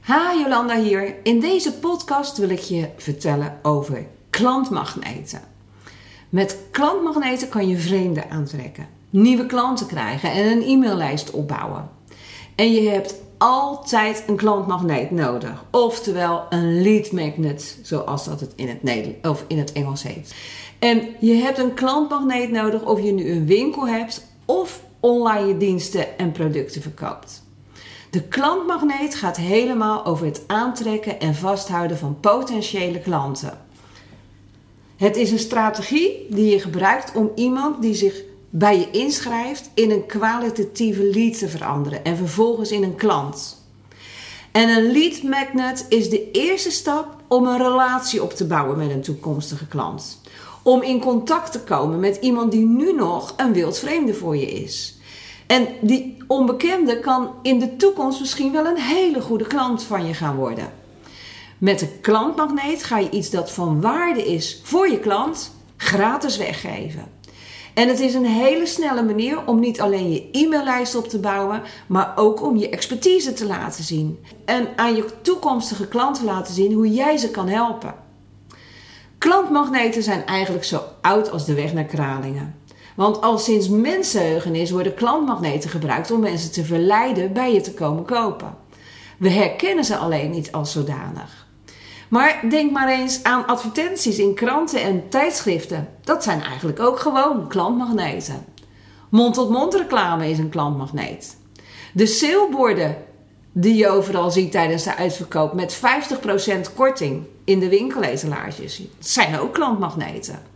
Ha, Jolanda hier. In deze podcast wil ik je vertellen over klantmagneten. Met klantmagneten kan je vreemden aantrekken, nieuwe klanten krijgen en een e-maillijst opbouwen. En je hebt altijd een klantmagneet nodig, oftewel een lead magnet, zoals dat het in het, of in het Engels heet. En je hebt een klantmagneet nodig of je nu een winkel hebt of online diensten en producten verkoopt. De klantmagneet gaat helemaal over het aantrekken en vasthouden van potentiële klanten. Het is een strategie die je gebruikt om iemand die zich bij je inschrijft in een kwalitatieve lead te veranderen en vervolgens in een klant. En een lead magnet is de eerste stap om een relatie op te bouwen met een toekomstige klant. Om in contact te komen met iemand die nu nog een wildvreemde voor je is. En die onbekende kan in de toekomst misschien wel een hele goede klant van je gaan worden. Met de klantmagneet ga je iets dat van waarde is voor je klant gratis weggeven. En het is een hele snelle manier om niet alleen je e-maillijst op te bouwen, maar ook om je expertise te laten zien. En aan je toekomstige klanten laten zien hoe jij ze kan helpen. Klantmagneten zijn eigenlijk zo oud als de weg naar Kralingen. Want al sinds mensenheugenis worden klantmagneten gebruikt om mensen te verleiden bij je te komen kopen. We herkennen ze alleen niet als zodanig. Maar denk maar eens aan advertenties in kranten en tijdschriften. Dat zijn eigenlijk ook gewoon klantmagneten. Mond-tot-mond reclame is een klantmagneet. De saleborden die je overal ziet tijdens de uitverkoop met 50% korting in de winkeletalages zijn ook klantmagneten.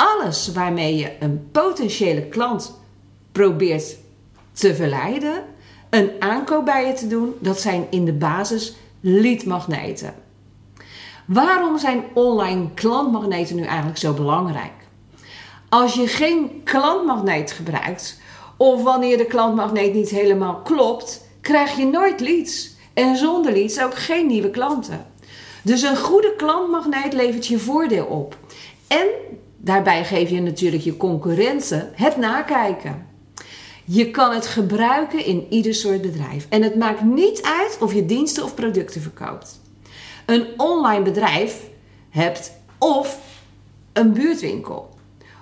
Alles waarmee je een potentiële klant probeert te verleiden, een aankoop bij je te doen, dat zijn in de basis leadmagneten. Waarom zijn online klantmagneten nu eigenlijk zo belangrijk? Als je geen klantmagneet gebruikt, of wanneer de klantmagneet niet helemaal klopt, krijg je nooit leads. En zonder leads ook geen nieuwe klanten. Dus een goede klantmagneet levert je voordeel op. En daarbij geef je natuurlijk je concurrenten het nakijken. Je kan het gebruiken in ieder soort bedrijf. En het maakt niet uit of je diensten of producten verkoopt. Een online bedrijf hebt of een buurtwinkel.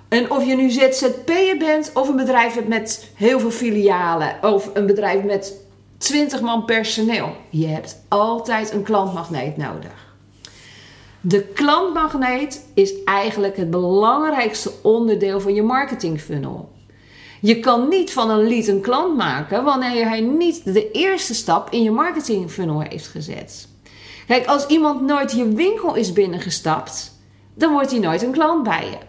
En of je nu ZZP'er bent of een bedrijf hebt met heel veel filialen of een bedrijf met 20 man personeel. Je hebt altijd een klantmagneet nodig. De klantmagneet is eigenlijk het belangrijkste onderdeel van je marketingfunnel. Je kan niet van een lead een klant maken wanneer hij niet de eerste stap in je marketingfunnel heeft gezet. Kijk, als iemand nooit je winkel is binnengestapt, dan wordt hij nooit een klant bij je.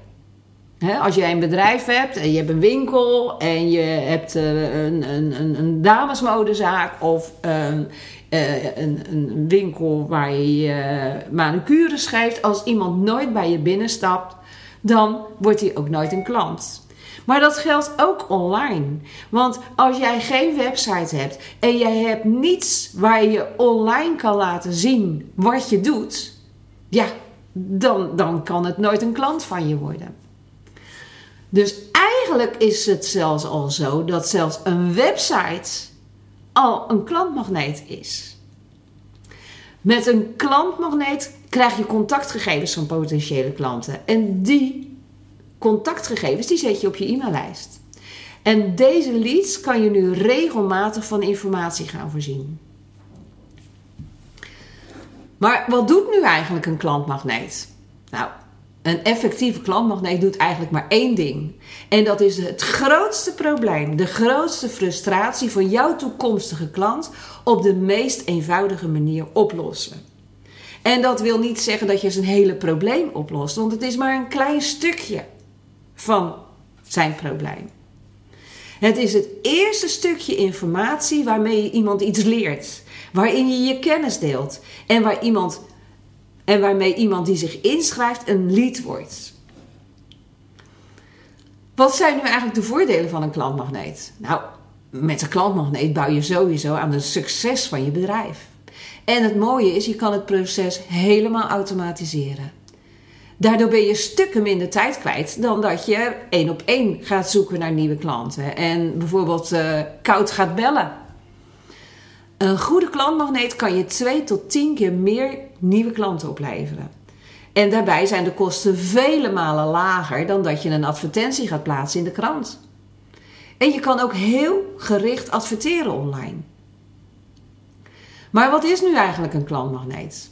Als jij een bedrijf hebt en je hebt een winkel en je hebt uh, een, een, een, damesmodezaak of uh, een, een, winkel waar je uh, manicure schrijft, als iemand nooit bij je binnenstapt, dan wordt hij ook nooit een klant. Maar dat geldt ook online. Want als jij geen website hebt en jij hebt niets waar je online kan laten zien wat je doet, ja, dan, dan kan het nooit een klant van je worden. Dus eigenlijk is het zelfs al zo dat zelfs een website al een klantmagneet is. Met een klantmagneet krijg je contactgegevens van potentiële klanten. En die contactgegevens, die zet je op je e-maillijst. En deze leads kan je nu regelmatig van informatie gaan voorzien. Maar wat doet nu eigenlijk een klantmagneet? Nou, een effectieve klantmagneet doet eigenlijk maar één ding. En dat is het grootste probleem, de grootste frustratie van jouw toekomstige klant op de meest eenvoudige manier oplossen. En dat wil niet zeggen dat je zijn hele probleem oplost, want het is maar een klein stukje van zijn probleem. Het is het eerste stukje informatie waarmee je iemand iets leert, waarin je je kennis deelt en, waar iemand, en waarmee iemand die zich inschrijft een lead wordt. Wat zijn nu eigenlijk de voordelen van een klantmagneet? Nou, met een klantmagneet bouw je sowieso aan het succes van je bedrijf. En het mooie is, je kan het proces helemaal automatiseren. Daardoor ben je stukken minder tijd kwijt dan dat je één op één gaat zoeken naar nieuwe klanten. En bijvoorbeeld uh, koud gaat bellen. Een goede klantmagneet kan je 2 tot 10 keer meer nieuwe klanten opleveren. En daarbij zijn de kosten vele malen lager dan dat je een advertentie gaat plaatsen in de krant. En je kan ook heel gericht adverteren online. Maar wat is nu eigenlijk een klantmagneet?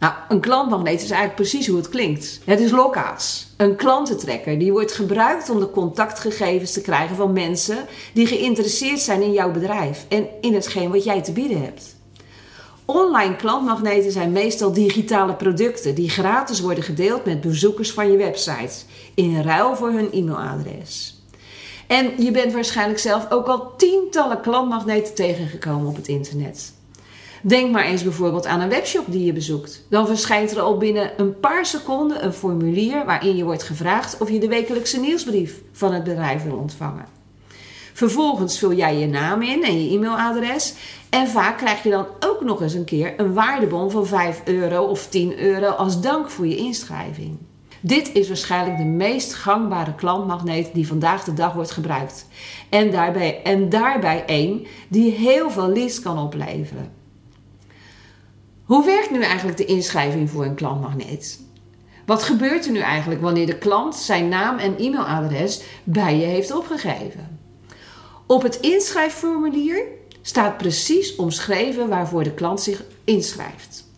Nou, een klantmagneet is eigenlijk precies hoe het klinkt. Het is lokaas, een klantentrekker die wordt gebruikt om de contactgegevens te krijgen van mensen die geïnteresseerd zijn in jouw bedrijf en in hetgeen wat jij te bieden hebt. Online klantmagneten zijn meestal digitale producten die gratis worden gedeeld met bezoekers van je website in ruil voor hun e-mailadres. En je bent waarschijnlijk zelf ook al tientallen klantmagneten tegengekomen op het internet. Denk maar eens bijvoorbeeld aan een webshop die je bezoekt. Dan verschijnt er al binnen een paar seconden een formulier waarin je wordt gevraagd of je de wekelijkse nieuwsbrief van het bedrijf wil ontvangen. Vervolgens vul jij je naam in en je e-mailadres. En vaak krijg je dan ook nog eens een keer een waardebon van 5 euro of 10 euro als dank voor je inschrijving. Dit is waarschijnlijk de meest gangbare klantmagneet die vandaag de dag wordt gebruikt. En daarbij, en daarbij één die heel veel leads kan opleveren. Hoe werkt nu eigenlijk de inschrijving voor een klantmagneet? Wat gebeurt er nu eigenlijk wanneer de klant zijn naam en e-mailadres bij je heeft opgegeven? Op het inschrijfformulier staat precies omschreven waarvoor de klant zich inschrijft.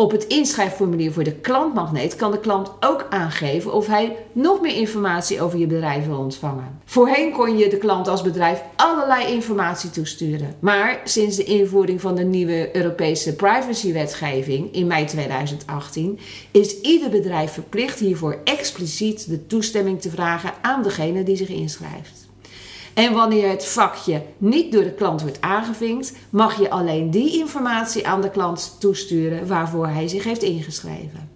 Op het inschrijfformulier voor de klantmagneet kan de klant ook aangeven of hij nog meer informatie over je bedrijf wil ontvangen. Voorheen kon je de klant als bedrijf allerlei informatie toesturen. Maar sinds de invoering van de nieuwe Europese privacywetgeving in mei 2018 is ieder bedrijf verplicht hiervoor expliciet de toestemming te vragen aan degene die zich inschrijft. En wanneer het vakje niet door de klant wordt aangevinkt, mag je alleen die informatie aan de klant toesturen waarvoor hij zich heeft ingeschreven.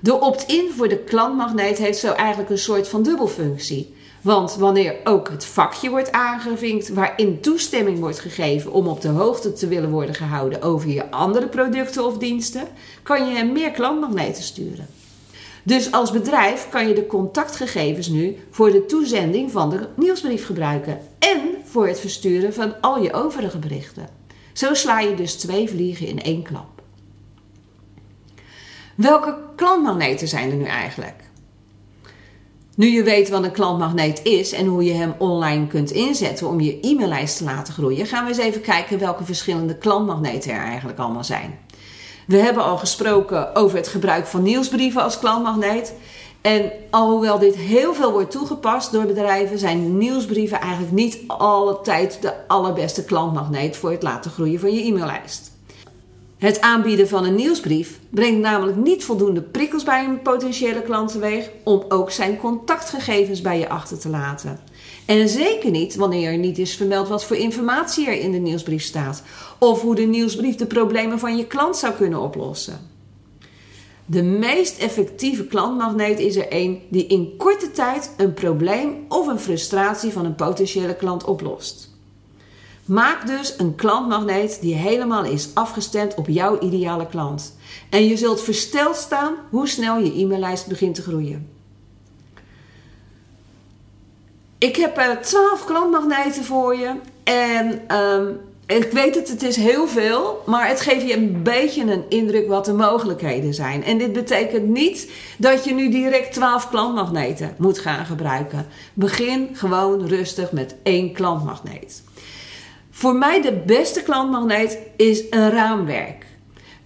De opt-in voor de klantmagneet heeft zo eigenlijk een soort van dubbelfunctie. Want wanneer ook het vakje wordt aangevinkt waarin toestemming wordt gegeven om op de hoogte te willen worden gehouden over je andere producten of diensten, kan je hem meer klantmagneten sturen. Dus als bedrijf kan je de contactgegevens nu voor de toezending van de nieuwsbrief gebruiken en voor het versturen van al je overige berichten. Zo sla je dus twee vliegen in één klap. Welke klantmagneten zijn er nu eigenlijk? Nu je weet wat een klantmagneet is en hoe je hem online kunt inzetten om je e-maillijst te laten groeien, gaan we eens even kijken welke verschillende klantmagneten er eigenlijk allemaal zijn. We hebben al gesproken over het gebruik van nieuwsbrieven als klantmagneet. En alhoewel dit heel veel wordt toegepast door bedrijven, zijn nieuwsbrieven eigenlijk niet altijd de allerbeste klantmagneet voor het laten groeien van je e-maillijst. Het aanbieden van een nieuwsbrief brengt namelijk niet voldoende prikkels bij een potentiële klant teweeg om ook zijn contactgegevens bij je achter te laten. En zeker niet wanneer er niet is vermeld wat voor informatie er in de nieuwsbrief staat of hoe de nieuwsbrief de problemen van je klant zou kunnen oplossen. De meest effectieve klantmagneet is er een die in korte tijd een probleem of een frustratie van een potentiële klant oplost. Maak dus een klantmagneet die helemaal is afgestemd op jouw ideale klant. En je zult versteld staan hoe snel je e-maillijst begint te groeien. Ik heb uh, 12 klantmagneten voor je. En ehm, ik weet het, het is heel veel, maar het geeft je een beetje een indruk wat de mogelijkheden zijn. En dit betekent niet dat je nu direct 12 klantmagneten moet gaan gebruiken. Begin gewoon rustig met één klantmagneet. Voor mij de beste klantmagneet is een raamwerk.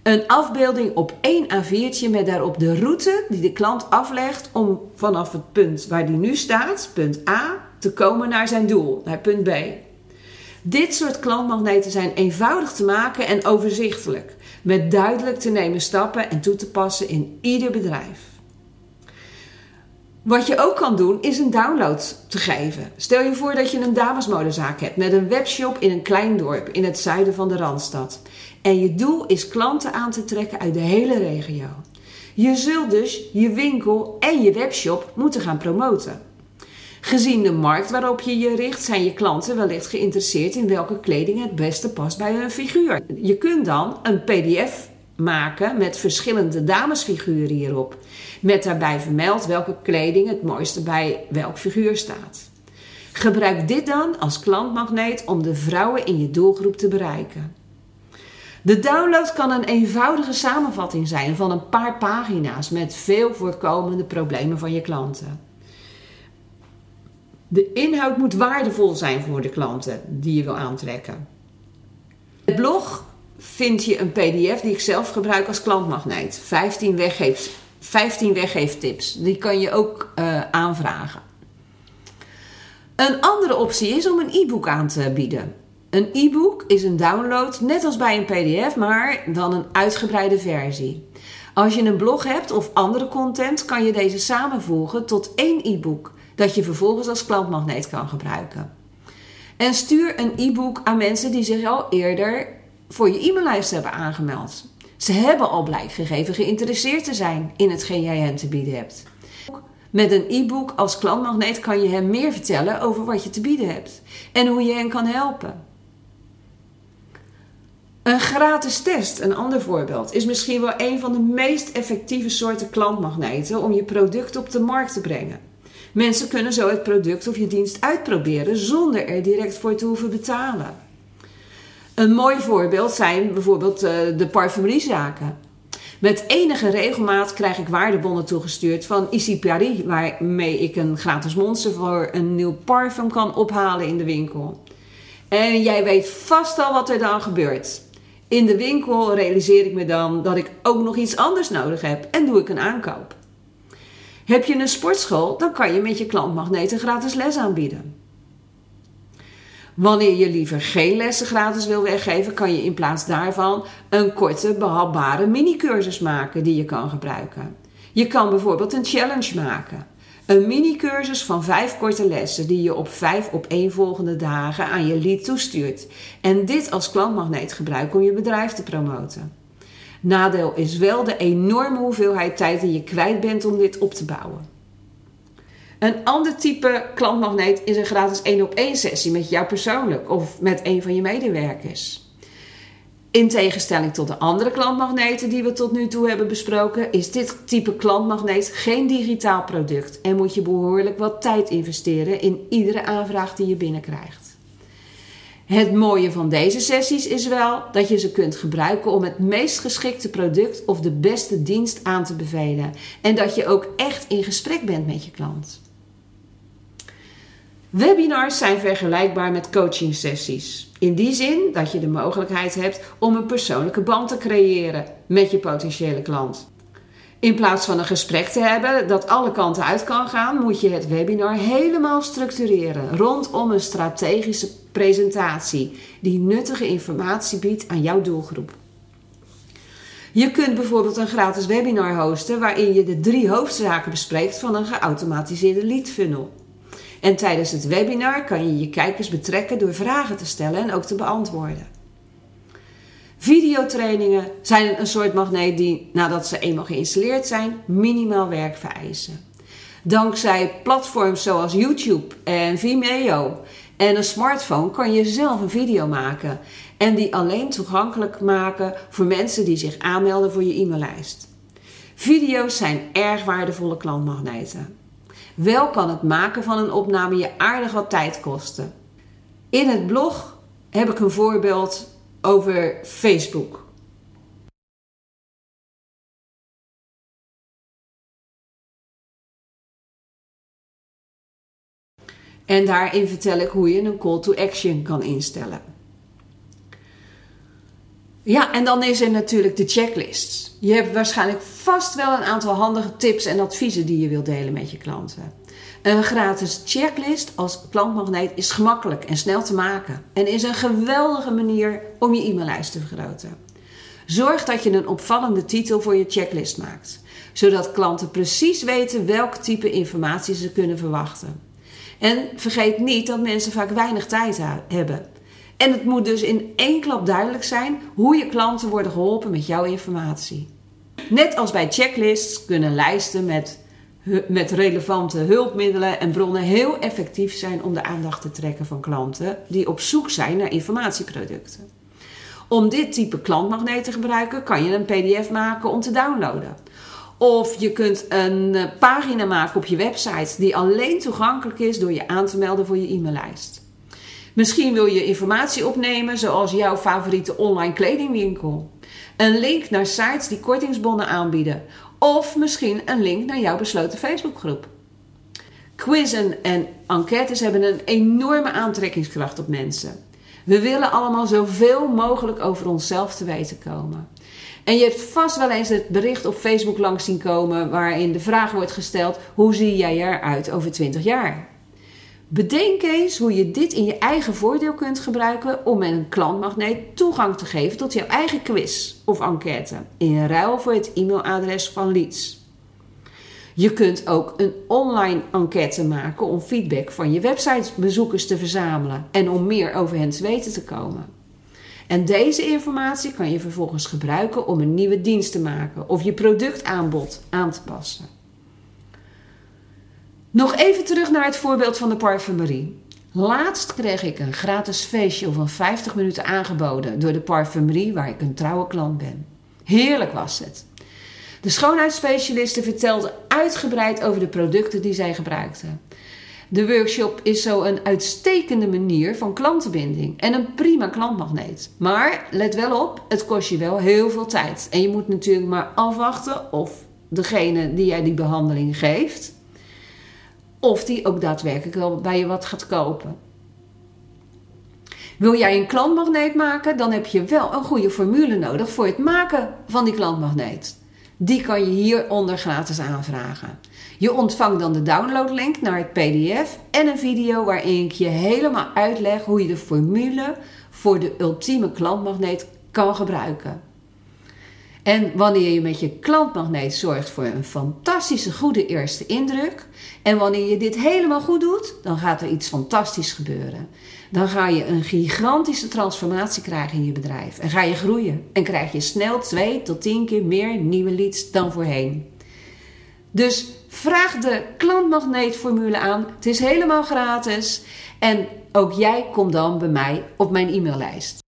Een afbeelding op één A4'tje met daarop de route die de klant aflegt om vanaf het punt waar die nu staat, punt A, te komen naar zijn doel, naar punt B. Dit soort klantmagneten zijn eenvoudig te maken en overzichtelijk, met duidelijk te nemen stappen en toe te passen in ieder bedrijf. Wat je ook kan doen is een download te geven. Stel je voor dat je een damesmodezaak hebt met een webshop in een klein dorp in het zuiden van de Randstad. En je doel is klanten aan te trekken uit de hele regio. Je zult dus je winkel en je webshop moeten gaan promoten. Gezien de markt waarop je je richt, zijn je klanten wellicht geïnteresseerd in welke kleding het beste past bij hun figuur. Je kunt dan een PDF maken met verschillende damesfiguren hierop, met daarbij vermeld welke kleding het mooiste bij welk figuur staat. Gebruik dit dan als klantmagneet om de vrouwen in je doelgroep te bereiken. De download kan een eenvoudige samenvatting zijn van een paar pagina's met veel voorkomende problemen van je klanten. De inhoud moet waardevol zijn voor de klanten die je wil aantrekken. Het blog vind je een PDF die ik zelf gebruik als klantmagneet. 15, weggeef, 15 weggeeftips. Die kan je ook uh, aanvragen. Een andere optie is om een e-book aan te bieden. Een e-book is een download, net als bij een PDF, maar dan een uitgebreide versie. Als je een blog hebt of andere content, kan je deze samenvoegen tot één e-book, dat je vervolgens als klantmagneet kan gebruiken. En stuur een e-book aan mensen die zich al eerder voor je e-maillijst hebben aangemeld. Ze hebben al blijk gegeven geïnteresseerd te zijn in hetgeen jij hen te bieden hebt. Met een e-book als klantmagneet kan je hem meer vertellen over wat je te bieden hebt en hoe je hen kan helpen. Een gratis test, een ander voorbeeld, is misschien wel een van de meest effectieve soorten klantmagneten om je product op de markt te brengen. Mensen kunnen zo het product of je dienst uitproberen zonder er direct voor te hoeven betalen. Een mooi voorbeeld zijn bijvoorbeeld uh, de parfumeriezaken. Met enige regelmaat krijg ik waardebonnen toegestuurd van Issy Paris, waarmee ik een gratis monster voor een nieuw parfum kan ophalen in de winkel. En jij weet vast al wat er dan gebeurt. In de winkel realiseer ik me dan dat ik ook nog iets anders nodig heb en doe ik een aankoop. Heb je een sportschool, dan kan je met je klantmagneet een gratis les aanbieden. Wanneer je liever geen lessen gratis wil weggeven, kan je in plaats daarvan een korte, behapbare mini-cursus maken die je kan gebruiken. Je kan bijvoorbeeld een challenge maken. Een mini-cursus van vijf korte lessen die je op vijf opeenvolgende dagen aan je lead toestuurt. En dit als klantmagneet gebruiken om je bedrijf te promoten. Nadeel is wel de enorme hoeveelheid tijd die je kwijt bent om dit op te bouwen. Een ander type klantmagneet is een gratis 1 op 1 sessie met jou persoonlijk of met een van je medewerkers. In tegenstelling tot de andere klantmagneten die we tot nu toe hebben besproken, is dit type klantmagneet geen digitaal product en moet je behoorlijk wat tijd investeren in iedere aanvraag die je binnenkrijgt. Het mooie van deze sessies is wel dat je ze kunt gebruiken om het meest geschikte product of de beste dienst aan te bevelen en dat je ook echt in gesprek bent met je klant. Webinars zijn vergelijkbaar met coaching sessies. In die zin dat je de mogelijkheid hebt om een persoonlijke band te creëren met je potentiële klant. In plaats van een gesprek te hebben dat alle kanten uit kan gaan, moet je het webinar helemaal structureren rondom een strategische presentatie die nuttige informatie biedt aan jouw doelgroep. Je kunt bijvoorbeeld een gratis webinar hosten waarin je de drie hoofdzaken bespreekt van een geautomatiseerde lead funnel. En tijdens het webinar kan je je kijkers betrekken door vragen te stellen en ook te beantwoorden. Videotrainingen zijn een soort magneet die, nadat ze eenmaal geïnstalleerd zijn, minimaal werk vereisen. Dankzij platforms zoals YouTube en Vimeo en een smartphone kan je zelf een video maken en die alleen toegankelijk maken voor mensen die zich aanmelden voor je e-maillijst. Video's zijn erg waardevolle klantmagneten. Wel kan het maken van een opname je aardig wat tijd kosten. In het blog heb ik een voorbeeld over Facebook. En daarin vertel ik hoe je een call to action kan instellen. Ja, en dan is er natuurlijk de checklist. Je hebt waarschijnlijk vast wel een aantal handige tips en adviezen die je wilt delen met je klanten. Een gratis checklist als klantmagneet is gemakkelijk en snel te maken en is een geweldige manier om je e-maillijst te vergroten. Zorg dat je een opvallende titel voor je checklist maakt, zodat klanten precies weten welk type informatie ze kunnen verwachten. En vergeet niet dat mensen vaak weinig tijd hebben. En het moet dus in één klap duidelijk zijn hoe je klanten worden geholpen met jouw informatie. Net als bij checklists kunnen lijsten met, met relevante hulpmiddelen en bronnen heel effectief zijn om de aandacht te trekken van klanten die op zoek zijn naar informatieproducten. Om dit type klantmagneet te gebruiken kan je een PDF maken om te downloaden. Of je kunt een eh, pagina maken op je website die alleen toegankelijk is door je aan te melden voor je e-maillijst. Misschien wil je informatie opnemen, zoals jouw favoriete online kledingwinkel. Een link naar sites die kortingsbonnen aanbieden. Of misschien een link naar jouw besloten Facebookgroep. Quizzen en enquêtes hebben een enorme aantrekkingskracht op mensen. We willen allemaal zoveel mogelijk over onszelf te weten komen. En je hebt vast wel eens het bericht op Facebook langs zien komen waarin de vraag wordt gesteld: hoe zie jij eruit over 20 jaar? Bedenk eens hoe je dit in je eigen voordeel kunt gebruiken om met een klantmagneet toegang te geven tot jouw eigen quiz of enquête in ruil voor het e-mailadres van Leads. Je kunt ook een online enquête maken om feedback van je websitebezoekers te verzamelen en om meer over hen te weten te komen. En deze informatie kan je vervolgens gebruiken om een nieuwe dienst te maken of je productaanbod aan te passen. Nog even terug naar het voorbeeld van de parfumerie. Laatst kreeg ik een gratis facial van 50 minuten aangeboden door de parfumerie waar ik een trouwe klant ben. Heerlijk was het. De schoonheidsspecialiste vertelde uitgebreid over de producten die zij gebruikten. De workshop is zo een uitstekende manier van klantenbinding en een prima klantmagneet. Maar let wel op, het kost je wel heel veel tijd. En je moet natuurlijk maar afwachten of degene die jij die behandeling geeft, of die ook daadwerkelijk wel bij je wat gaat kopen. Wil jij een klantmagneet maken, dan heb je wel een goede formule nodig voor het maken van die klantmagneet. Die kan je hieronder gratis aanvragen. Je ontvangt dan de downloadlink naar het PDF en een video waarin ik je helemaal uitleg hoe je de formule voor de ultieme klantmagneet kan gebruiken. En wanneer je met je klantmagneet zorgt voor een fantastische goede eerste indruk en wanneer je dit helemaal goed doet, dan gaat er iets fantastisch gebeuren. Dan ga je een gigantische transformatie krijgen in je bedrijf en ga je groeien en krijg je snel 2 tot 10 keer meer nieuwe leads dan voorheen. Dus vraag de klantmagneetformule aan. Het is helemaal gratis en ook jij komt dan bij mij op mijn e-maillijst.